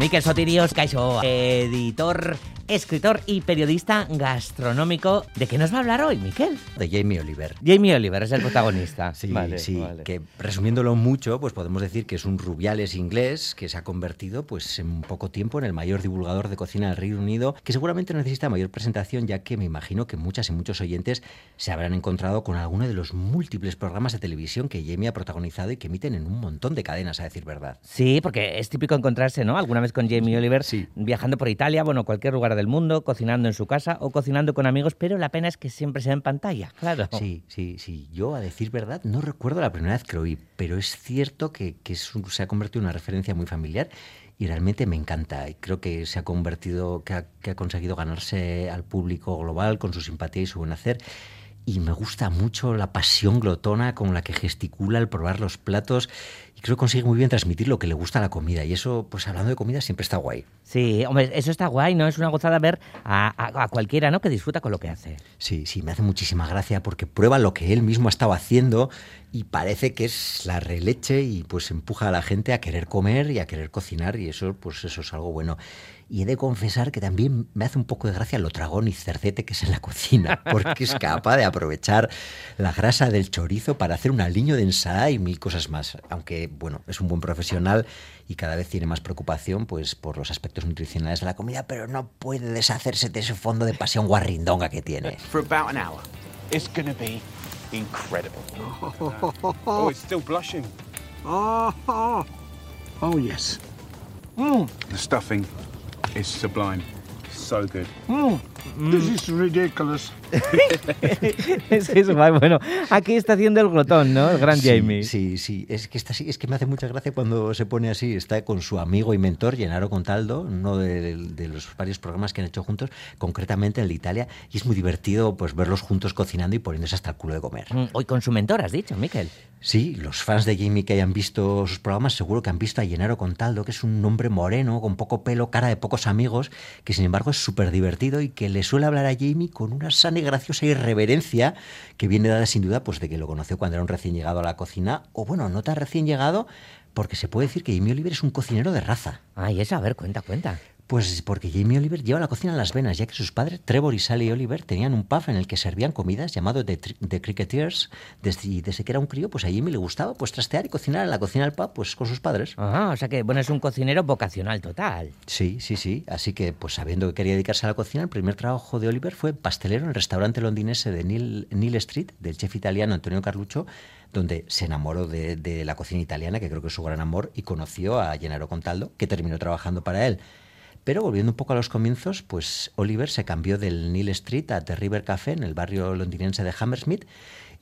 Miquel Sotirios, Caixo, editor, escritor y periodista gastronómico. ¿De qué nos va a hablar hoy, Miquel? De Jamie Oliver. Jamie Oliver es el protagonista. Sí, sí, que resumiéndolo mucho, pues podemos decir que es un rubiales inglés que se ha convertido pues en poco tiempo en el mayor divulgador de cocina del Reino Unido, que seguramente necesita mayor presentación, ya que me imagino que muchas y muchos oyentes se habrán encontrado con alguno de los múltiples programas de televisión que Jamie ha protagonizado y que emiten en un montón de cadenas, a decir verdad. Sí, porque es típico encontrarse, ¿no? Alguna vez con Jamie Oliver, viajando por Italia, bueno, cualquier lugar del mundo, cocinando en su casa o cocinando con amigos, pero la pena es que siempre se ve en pantalla, claro. Sí, sí, sí. Yo, a decir verdad, no recuerdo la primera vez que lo vi, pero es cierto que, se ha convertido en una referencia muy familiar y realmente me encanta. Y creo que se ha convertido, que que ha conseguido ganarse al público global con su simpatía y su buen hacer y me gusta mucho la pasión glotona con la que gesticula al probar los platos y creo que consigue muy bien transmitir lo que le gusta a la comida y eso, pues hablando de comida, siempre está guay. Sí, hombre, eso está guay, ¿no? Es una gozada ver a, cualquiera, ¿no? Que disfruta con lo que hace. Sí, sí, me hace muchísima gracia porque prueba lo que él mismo ha estado haciendo y parece que es la releche y pues empuja a la gente a querer comer y a querer cocinar y eso, pues eso es algo bueno. Y he de confesar que también me hace un poco de gracia lo tragón y cercete que es en la cocina, porque es capaz de aprovechar la grasa del chorizo para hacer un aliño de ensalada y mil cosas más. Aunque, bueno, es un buen profesional y cada vez tiene más preocupación pues, por los aspectos nutricionales de la comida, pero no puede deshacerse de ese fondo de pasión guarrindonga que tiene. For about an hour. It's gonna be incredible. Oh, it's still blushing. Oh, oh. oh yes. Mm. The stuffing is sublime. So good. Mm. This is ridiculous. es que es bueno. Aquí está haciendo el glotón, ¿no? El gran Jamie. Sí, sí. Es que, está, es que me hace mucha gracia cuando se pone así. Está con su amigo y mentor, Gennaro Contaldo, uno de, los varios programas que han hecho juntos, concretamente el de Italia. Y es muy divertido pues verlos juntos cocinando y poniéndose hasta el culo de comer. Mm, hoy con su mentor, has dicho, Miquel. Sí, los fans de Jamie que hayan visto sus programas seguro que han visto a Gennaro Contaldo, que es un hombre moreno, con poco pelo, cara de pocos amigos, que sin embargo es súper divertido y que le suele hablar a Jamie con una sana y graciosa irreverencia que viene dada sin duda pues de que lo conoció cuando era un recién llegado a la cocina, o bueno, no tan recién llegado, porque se puede decir que Jamie Oliver es un cocinero de raza. Ay, eso, a ver, cuenta, cuenta. Pues porque Jamie Oliver lleva la cocina en las venas, ya que sus padres, Trevor y Sally Oliver, tenían un pub en el que servían comidas llamado The, The Cricketers. Desde, desde que era un crío, pues a Jamie le gustaba pues trastear y cocinar en la cocina del pub pues con sus padres. Ah, o sea que, bueno, es un cocinero vocacional total. Sí, sí, sí. Así que, pues sabiendo que quería dedicarse a la cocina, el primer trabajo de Oliver fue pastelero en el restaurante londinense de Neil, Neil Street, del chef italiano Antonio Carluccio, donde se enamoró de, de, la cocina italiana, que creo que es su gran amor, y conoció a Gennaro Contaldo, que terminó trabajando para él. Pero volviendo un poco a los comienzos, pues Oliver se cambió del Neil Street a The River Café en el barrio londinense de Hammersmith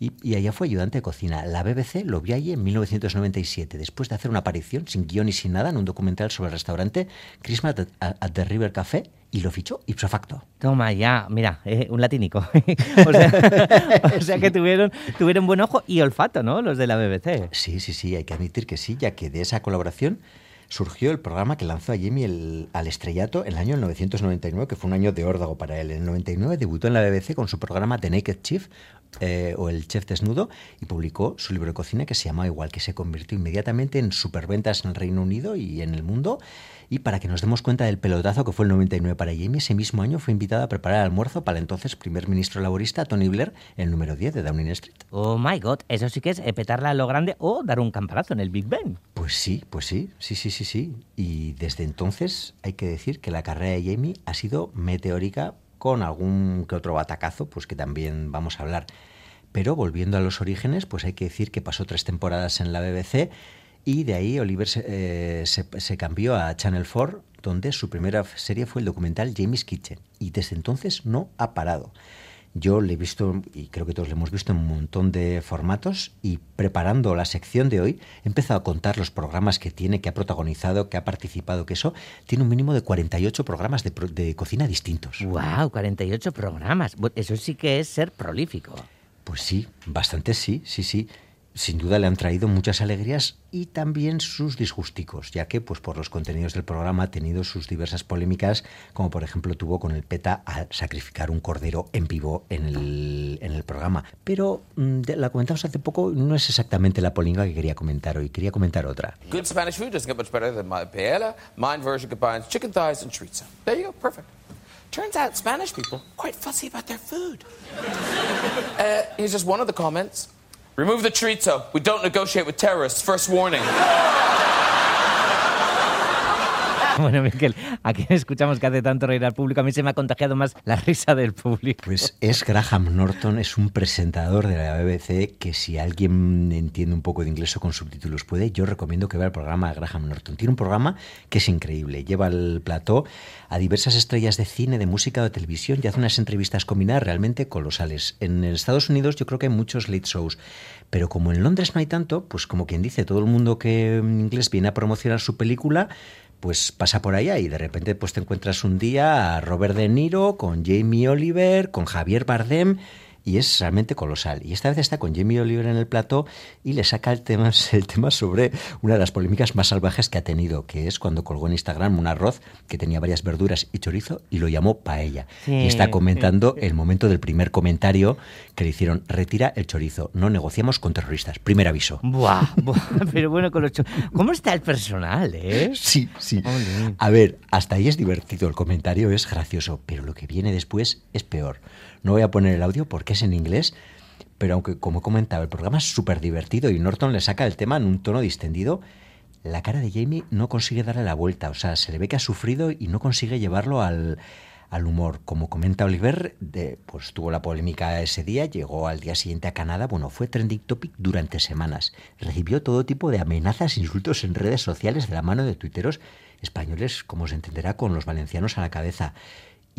y, allá fue ayudante de cocina. La BBC lo vio allí en 1997, después de hacer una aparición sin guion y sin nada en un documental sobre el restaurante Christmas at, The River Café y lo fichó ipso facto. Toma, ya, mira, eh, un latínico. o, sea, que tuvieron, tuvieron buen ojo y olfato, ¿no? Los de la BBC. Sí, sí, sí, hay que admitir que sí, ya que de esa colaboración surgió el programa que lanzó a Jamie al estrellato en el año 1999, que fue un año de órdago para él. En el 99 debutó en la BBC con su programa The Naked Chief, eh, o El Chef Desnudo, y publicó su libro de cocina que se llamaba igual, que se convirtió inmediatamente en superventas en el Reino Unido y en el mundo. Y para que nos demos cuenta del pelotazo que fue el 99 para Jamie, ese mismo año fue invitada a preparar el almuerzo para el entonces primer ministro laborista Tony Blair, el número 10 de Downing Street. Oh my god, eso sí que es petarla a lo grande o dar un campanazo en el Big Ben. Pues sí, pues sí, sí, sí, sí, sí. Y desde entonces hay que decir que la carrera de Jamie ha sido meteórica con algún que otro batacazo, pues que también vamos a hablar. Pero volviendo a los orígenes, pues hay que decir que pasó tres temporadas en la BBC y de ahí Oliver eh, se, cambió a Channel 4, donde su primera serie fue el documental Jamie's Kitchen. Y desde entonces no ha parado. Yo le he visto, y creo que todos le hemos visto en un montón de formatos, y preparando la sección de hoy, he empezado a contar los programas que tiene, que ha protagonizado, que ha participado, que eso tiene un mínimo de 48 programas de, de cocina distintos. ¡Wow! 48 programas. Eso sí que es ser prolífico. Pues sí, bastante sí, sí, sí. Sin duda le han traído muchas alegrías y también sus disgusticos, ya que pues por los contenidos del programa ha tenido sus diversas polémicas, como por ejemplo tuvo con el PETA a sacrificar un cordero en vivo en el, en el programa. Pero mm, la comentamos hace poco, no es exactamente la polémica que quería comentar hoy, quería comentar otra. Good Spanish food doesn't get much better than my paella. Mine version combines chicken thighs and chorizo. There you go, perfect. Turns out Spanish people quite fussy about their food. uh, here's just one of the comments. Remove the chorizo. We don't negotiate with terrorists. First warning. Bueno, Miquel, a quien escuchamos que hace tanto reír al público, a mí se me ha contagiado más la risa del público. Pues es Graham Norton, es un presentador de la BBC que si alguien entiende un poco de inglés o con subtítulos puede, yo recomiendo que vea el programa de Graham Norton. Tiene un programa que es increíble, lleva el plató a diversas estrellas de cine, de música o de televisión y hace unas entrevistas combinadas realmente colosales. En Estados Unidos yo creo que hay muchos late shows, pero como en Londres no hay tanto, pues como quien dice, todo el mundo que en inglés viene a promocionar su película, pues pasa por allá y de repente pues te encuentras un día a Robert De Niro con Jamie Oliver, con Javier Bardem y es realmente colosal. Y esta vez está con Jamie Oliver en el plató y le saca el tema, el tema sobre una de las polémicas más salvajes que ha tenido, que es cuando colgó en Instagram un arroz que tenía varias verduras y chorizo y lo llamó paella. Sí, y está comentando el momento del primer comentario que le hicieron, retira el chorizo, no negociamos con terroristas. Primer aviso. Buah, buah, pero bueno, con los ¿Cómo está el personal, eh? Sí, sí. A ver, hasta ahí es divertido, el comentario es gracioso, pero lo que viene después es peor. No voy a poner el audio porque es en inglés, pero aunque, como he comentado, el programa es súper divertido y Norton le saca el tema en un tono distendido, la cara de Jamie no consigue darle la vuelta. O sea, se le ve que ha sufrido y no consigue llevarlo al, al humor. Como comenta Oliver, de- pues tuvo la polémica ese día, llegó al día siguiente a Canadá, bueno, fue trending topic durante semanas. Recibió todo tipo de amenazas insultos en redes sociales de la mano de tuiteros españoles, como se entenderá, con los valencianos a la cabeza.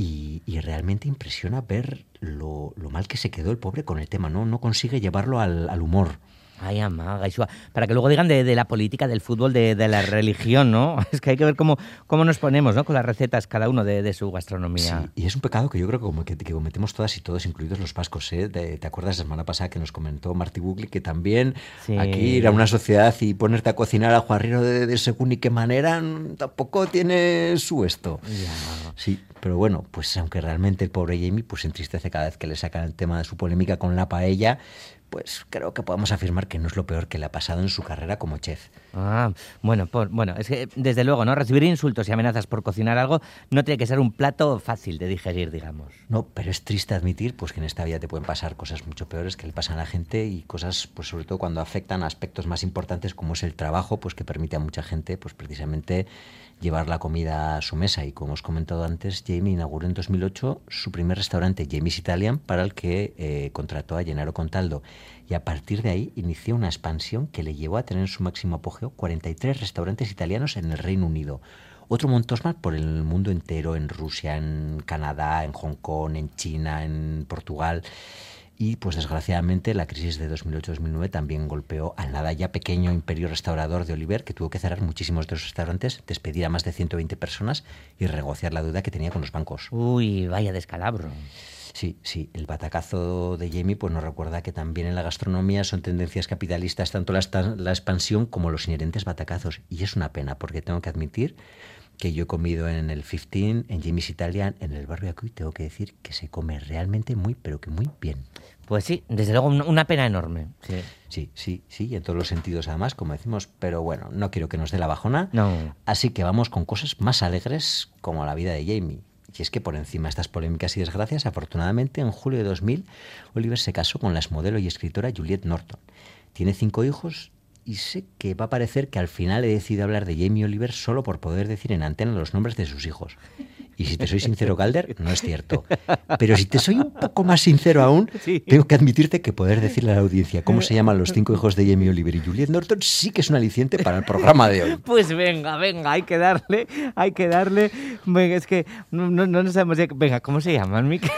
Y, y realmente impresiona ver lo, lo mal que se quedó el pobre con el tema, ¿no? No consigue llevarlo al, al humor. Ay, amaga, Isua. Para que luego digan de, de la política, del fútbol, de, de la religión, ¿no? Es que hay que ver cómo, cómo nos ponemos, ¿no? Con las recetas cada uno de, de su gastronomía. Sí, y es un pecado que yo creo que, como que, que cometemos todas y todos, incluidos los vascos. ¿eh? De- ¿Te acuerdas la semana pasada que nos comentó Martí Bugli que también Sí. aquí ir a una sociedad y ponerte a cocinar a Juarrero de, de según y qué manera tampoco tiene su esto? Ya. Sí, pero bueno, pues aunque realmente el pobre Jamie pues se entristece cada vez que le sacan el tema de su polémica con la paella, pues creo que podemos afirmar que no es lo peor que le ha pasado en su carrera como chef. Ah, bueno, por- bueno, es que desde luego, ¿no? Recibir insultos y amenazas por cocinar algo no tiene que ser un plato fácil de digerir, digamos. No, pero es triste admitir pues que en esta vida te pueden pasar cosas mucho peores que le pasan a la gente y cosas, pues sobre todo cuando afectan a aspectos más importantes como es el trabajo, pues que permite a mucha gente, pues precisamente llevar la comida a su mesa. Y como os comentado antes, Jamie inauguró en 2008 su primer restaurante, Jamie's Italian, para el que eh, contrató a Gennaro Contaldo. Y a partir de ahí inició una expansión que le llevó a tener en su máximo apogeo 43 restaurantes italianos en el Reino Unido. Otro montón más por el mundo entero, en Rusia, en Canadá, en Hong Kong, en China, en Portugal. Y pues desgraciadamente la crisis de 2008-2009 también golpeó al nada ya pequeño imperio restaurador de Oliver, que tuvo que cerrar muchísimos de los restaurantes, despedir a más de 120 personas y renegociar la deuda que tenía con los bancos. Uy, vaya descalabro. Sí, sí, el batacazo de Jamie pues nos recuerda que también en la gastronomía son tendencias capitalistas tanto la, expansión como los inherentes batacazos. Y es una pena, porque tengo que admitir que yo he comido en el 15, en Jamie's Italian, en el barrio aquí, tengo que decir que se come realmente muy, pero que muy bien. Pues sí, desde luego un- una pena enorme. Sí. Sí, sí, sí, y en todos los sentidos además, como decimos, pero bueno, no quiero que nos dé la bajona. No. Así que vamos con cosas más alegres como la vida de Jamie. Y es que por encima de estas polémicas y desgracias, afortunadamente en julio de 2000, Oliver se casó con la exmodelo y escritora Juliette Norton. Tiene cinco hijos y sé que va a parecer que al final he decidido hablar de Jamie Oliver solo por poder decir en antena los nombres de sus hijos. Y si te soy sincero, Calder, no es cierto. Pero si te soy un poco más sincero aún, Sí. tengo que admitirte que poder decirle a la audiencia cómo se llaman los cinco hijos de Jamie Oliver y Juliette Norton sí que es un aliciente para el programa de hoy. Pues venga, venga, hay que darle, hay que darle. Venga, es que no, no, no sabemos ya. Venga, ¿cómo se llaman, Miquel?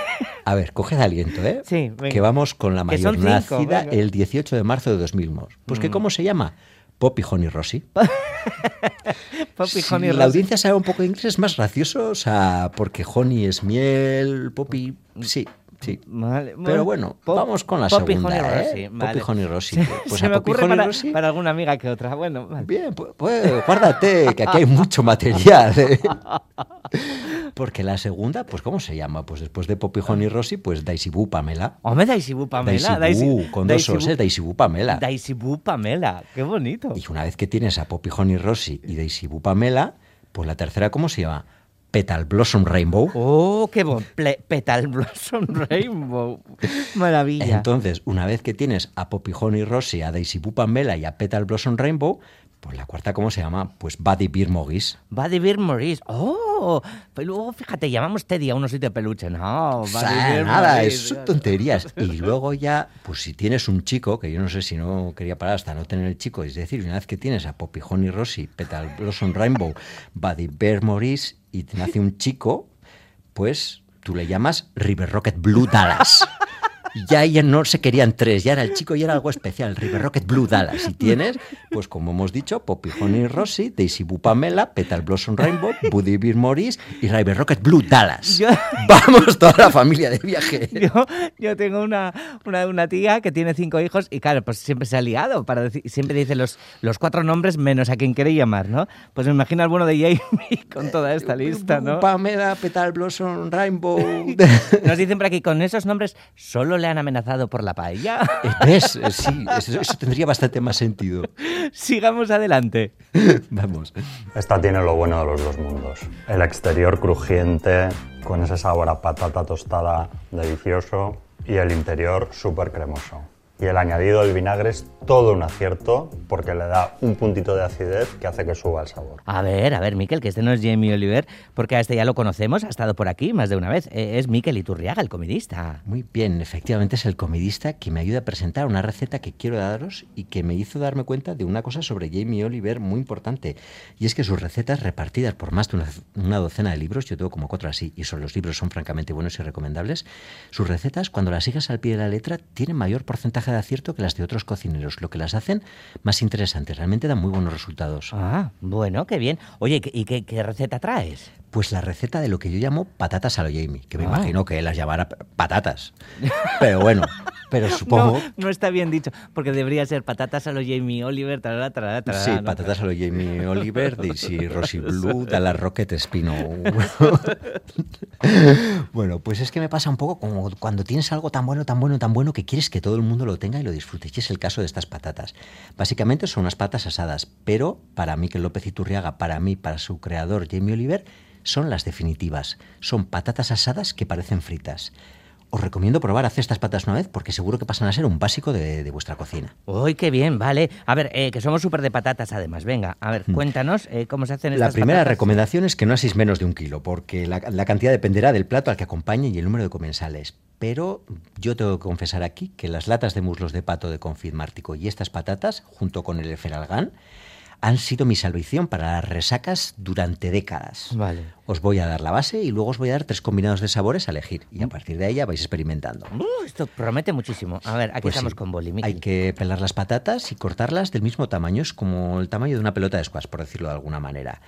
A ver, coged aliento, ¿eh? Sí, venga. Que vamos con la mayor cinco, nacida venga. el 18 de marzo de 2000. Pues que ¿cómo se llama? Poppy Honey Rossi. Poppy Si Honey la audiencia sabe un poco de inglés es más gracioso, o sea, porque honey es miel, poppy, sí, Sí. Vale, Pero bueno, Pop- vamos con la segunda, ¿eh? Rossi, Poppy vale. Honey Rossi. Pues se a me Poppy ocurre para, Rossi- para alguna amiga que otra. Bueno, vale. Bien, pues, pues guárdate, que aquí hay mucho material. ¿eh? Porque la segunda, pues ¿cómo se llama? Pues después de Poppy Honey Rossi, pues Daisy Boo Pamela. Hombre, Daisy Boo Pamela. Daisy Boo, con dos Daisy Boo Pamela. Daisy Boo Pamela. Qué bonito. Y una vez que tienes a Poppy Honey Rossi y Daisy Boo Pamela, pues la tercera, ¿cómo se llama? Petal Blossom Rainbow. Oh, qué bon. Petal Blossom Rainbow. Maravilla. Entonces, una vez que tienes a Poppy Honey Rossi, a Daisy Boo Pamela y a Petal Blossom Rainbow, pues la cuarta, ¿cómo se llama? Pues Buddy Beer. Va de Beer Maurice. Oh, pero luego fíjate, llamamos Teddy a un osito de peluche. No, O sea, Beer nada, es son tonterías. Y luego ya, pues si tienes un chico, que yo no sé si no quería parar hasta no tener el chico, es decir, una vez que tienes a Poppy Honey Rossi, Petal Blossom Rainbow, Buddy Bear Maurice y te nace un chico, pues tú le llamas River Rocket Blue Dallas. Ya ya no se querían tres, ya era el chico y era algo especial, River Rocket Blue Dallas. Y tienes, pues como hemos dicho, Poppy Honey Rossi, Daisy Boo Pamela, Petal Blossom Rainbow, Buddy Bear Maurice y River Rocket Blue Dallas. Yo- Vamos toda la familia de viaje. Yo, yo tengo una, una, una tía que tiene cinco hijos y claro, pues siempre se ha liado para decir, siempre dice los, los cuatro nombres menos a quien quiere llamar, ¿no? Pues me imagino al bueno de Jamie con toda esta lista, ¿no? Pamela, Petal Blossom, Rainbow. Nos dicen por aquí, con esos nombres solo le han amenazado por la paella. ¿Ves? Eh, Sí, eso, eso tendría bastante más sentido. Sigamos adelante. Vamos. Esta tiene lo bueno de los dos mundos. El exterior crujiente, con ese sabor a patata tostada delicioso, y el interior súper cremoso. Y el añadido del vinagre es todo un acierto porque le da un puntito de acidez que hace que suba el sabor. A ver, a ver, Miquel, que este no es Jamie Oliver, porque a este ya lo conocemos, ha estado por aquí más de una vez. Eh, Es Miquel Iturriaga, el comidista. Muy bien, efectivamente es el comidista que me ayuda a presentar una receta que quiero daros y que me hizo darme cuenta de una cosa sobre Jamie Oliver muy importante. Y es que sus recetas repartidas por más de una, una docena de libros, yo tengo como cuatro así, y son, los libros son francamente buenos y recomendables, sus recetas, cuando las sigas al pie de la letra, tienen mayor porcentaje de acierto que las de otros cocineros, lo que las hacen más interesantes. Realmente dan muy buenos resultados. Ah, bueno, qué bien. Oye, ¿y qué, qué receta traes? Pues la receta de lo que yo llamo patatas a lo Jamie, que me Ah. imagino que él las llamará patatas. Pero bueno, pero supongo... No, no está bien dicho, porque debería ser patatas a lo Jamie Oliver, tarara, tarara, tarara, Sí, ¿no? patatas a lo Jamie Oliver, Daisy Rosy Blue, Dallas Rocket Espino. bueno, pues es que me pasa un poco como cuando tienes algo tan bueno, tan bueno, tan bueno que quieres que todo el mundo lo tenga y lo disfrute. Y es el caso de estas patatas. Básicamente son unas patas asadas, pero para Miquel López Iturriaga, para mí, para su creador Jamie Oliver, son las definitivas. Son patatas asadas que parecen fritas. Os recomiendo probar hacer estas patas una vez porque seguro que pasan a ser un básico de, de vuestra cocina. Uy, qué bien, vale. A ver, eh, que somos súper de patatas además. Venga, a ver, cuéntanos eh, cómo se hacen. La estas primera patatas. recomendación es que no aséis menos de un kilo, porque la, la cantidad dependerá del plato al que acompañe y el número de comensales. Pero yo tengo que confesar aquí que las latas de muslos de pato de confit mártico y estas patatas, junto con el efferalgán, han sido mi salvación para las resacas durante décadas. Vale. Os voy a dar la base y luego os voy a dar tres combinados de sabores a elegir. Y a partir de ya vais experimentando. Uh, esto promete muchísimo. A ver, aquí Pues estamos sí, con Boli, Hay que pelar las patatas y cortarlas del mismo tamaño, es como el tamaño de una pelota de squash, por decirlo de alguna manera.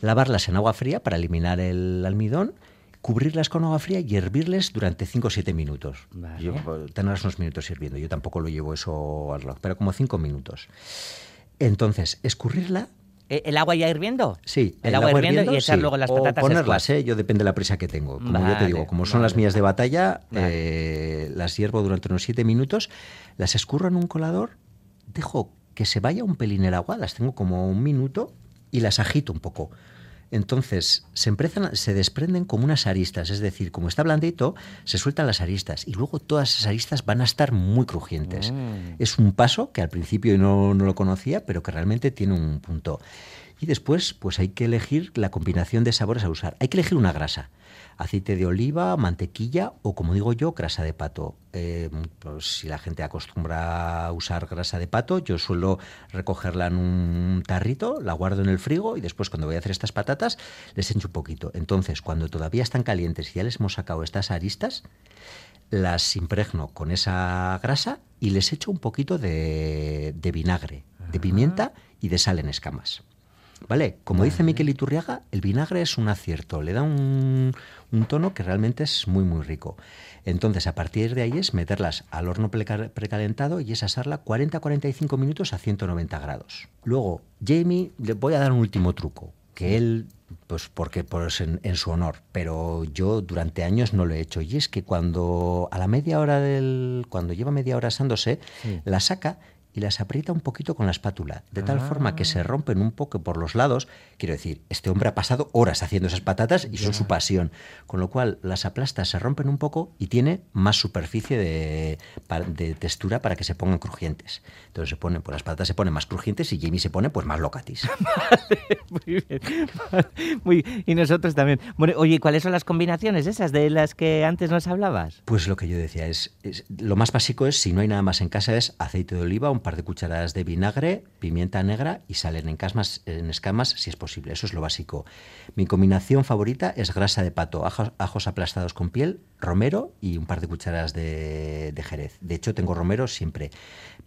Lavarlas en agua fría para eliminar el almidón, cubrirlas con agua fría y hervirles durante 5 o 7 minutos. Vale. Yo, pues, tenerlas unos minutos hirviendo, yo tampoco lo llevo eso al reloj, pero como 5 minutos. Entonces, escurrirla Eh, ¿El agua ya hirviendo? Sí, El, agua hirviendo, y echar sí. luego las O patatas ponerlas, squash. ¿eh? yo depende de la prisa que tengo. Como yo te digo, como son las mías de batalla, Vale. eh, las hiervo durante unos siete minutos, las escurro en un colador, dejo que se vaya un pelín el agua, las tengo como un minuto y las agito un poco. Entonces se, se desprenden como unas aristas, es decir, como está blandito, se sueltan las aristas y luego todas esas aristas van a estar muy crujientes. Mm. Es un paso que al principio no, no lo conocía, pero que realmente tiene un punto. Y después, pues hay que elegir la combinación de sabores a usar. Hay que elegir una grasa. Aceite de oliva, mantequilla o, como digo yo, grasa de pato. Eh, pues si la gente acostumbra a usar grasa de pato, yo suelo recogerla en un tarrito, la guardo en el frigo y después cuando voy a hacer estas patatas les echo un poquito. Entonces, cuando todavía están calientes y ya les hemos sacado estas aristas, las impregno con esa grasa y les echo un poquito de, de vinagre, de pimienta y de sal en escamas. ¿Vale? Como dice Miquel Iturriaga, el vinagre es un acierto, le da un, un tono que realmente es muy, muy rico. Entonces, a partir de ahí es meterlas al horno preca- precalentado y es asarla 40-45 minutos a 190 grados. Luego, Jamie, le voy a dar un último truco, que él, pues porque pues en, en su honor, pero yo durante años no lo he hecho. Y es que cuando a la media hora del. cuando lleva media hora asándose, la saca y las aprieta un poquito con la espátula, de tal forma que se rompen un poco por los lados. Quiero decir, este hombre ha pasado horas haciendo esas patatas y son su pasión, con lo cual las aplastas, se rompen un poco y tiene más superficie de, de textura para que se pongan crujientes. Entonces se ponen, pues las patatas se ponen más crujientes y Jamie se pone pues más locatis. Muy bien. Muy, y nosotros también. Bueno, oye, ¿cuáles son las combinaciones esas de las que antes nos hablabas? Pues lo que yo decía es, es- lo más básico es, si no hay nada más en casa, es aceite de oliva, un par de cucharadas de vinagre, pimienta negra y sal en escamas, en escamas si es posible. Eso es lo básico. Mi combinación favorita es grasa de pato, ajos, ajos aplastados con piel, romero y un par de cucharadas de, jerez. De hecho, tengo romero siempre.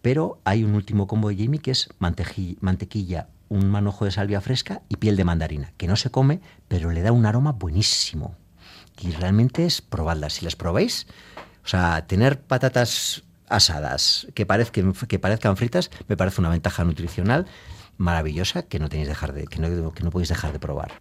Pero hay un último combo de Jamie que es mantequilla, un manojo de salvia fresca y piel de mandarina, que no se come, pero le da un aroma buenísimo. Y realmente es probarlas. Si las probáis, o sea, tener patatas asadas que parezcan, fritas me parece una ventaja nutricional maravillosa que no tenéis dejar de, que no, que no podéis dejar de probar.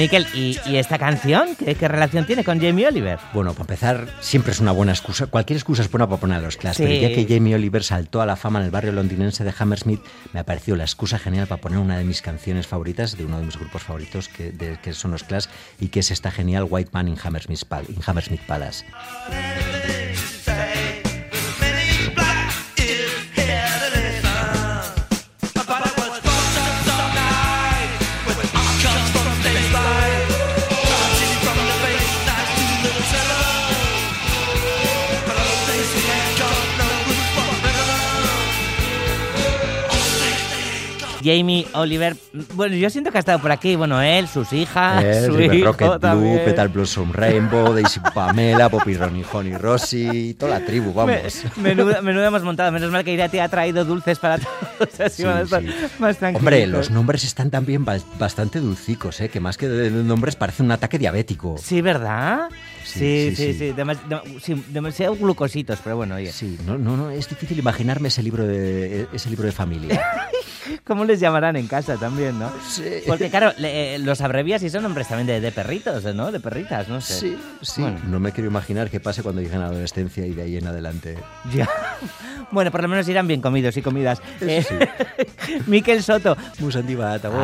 Miquel, ¿y, y esta canción? ¿Qué, qué relación tiene con Jamie Oliver? Bueno, para empezar, siempre es una buena excusa. Cualquier excusa es buena para poner a los class. Sí. Pero ya que Jamie Oliver saltó a la fama en el barrio londinense de Hammersmith, me ha parecido la excusa genial para poner una de mis canciones favoritas de uno de mis grupos favoritos, que, de- que son los Clash, y que es esta genial White Man in Hammersmith, in Hammersmith Palace. Jamie Oliver, bueno, yo siento que ha estado por aquí, bueno, él, sus hijas, Eh, su River hijo Rocket Blue, también. Petal Blossom Rainbow, Daisy Pamela, Poppy Ronnie Honey Rossi, toda la tribu, vamos. Me- menuda, menuda hemos montado. Menos mal que Irati ha traído dulces para todos. Así Sí, van a estar sí. más tranquilos. Hombre, los nombres están también ba- bastante dulcicos, ¿eh? que más que de nombres parece un ataque diabético. Sí, ¿verdad? Sí, Sí, sí, sí, sí. Demas- dem- demasiado glucositos, pero bueno, oye. Sí, no, no, no, es difícil imaginarme ese libro de, ese libro de familia. ¿Cómo les llamarán en casa también, no? Sí. Porque claro, le- eh, los abrevias y son nombres también de, de perritos, ¿no? De perritas, no sé. Sí, sí. Bueno. No me quiero imaginar qué pase cuando lleguen a la adolescencia y de ahí en adelante. Ya. Bueno, por lo menos irán bien comidos y comidas. Eh, Miquel Soto. Musandibat, Agur.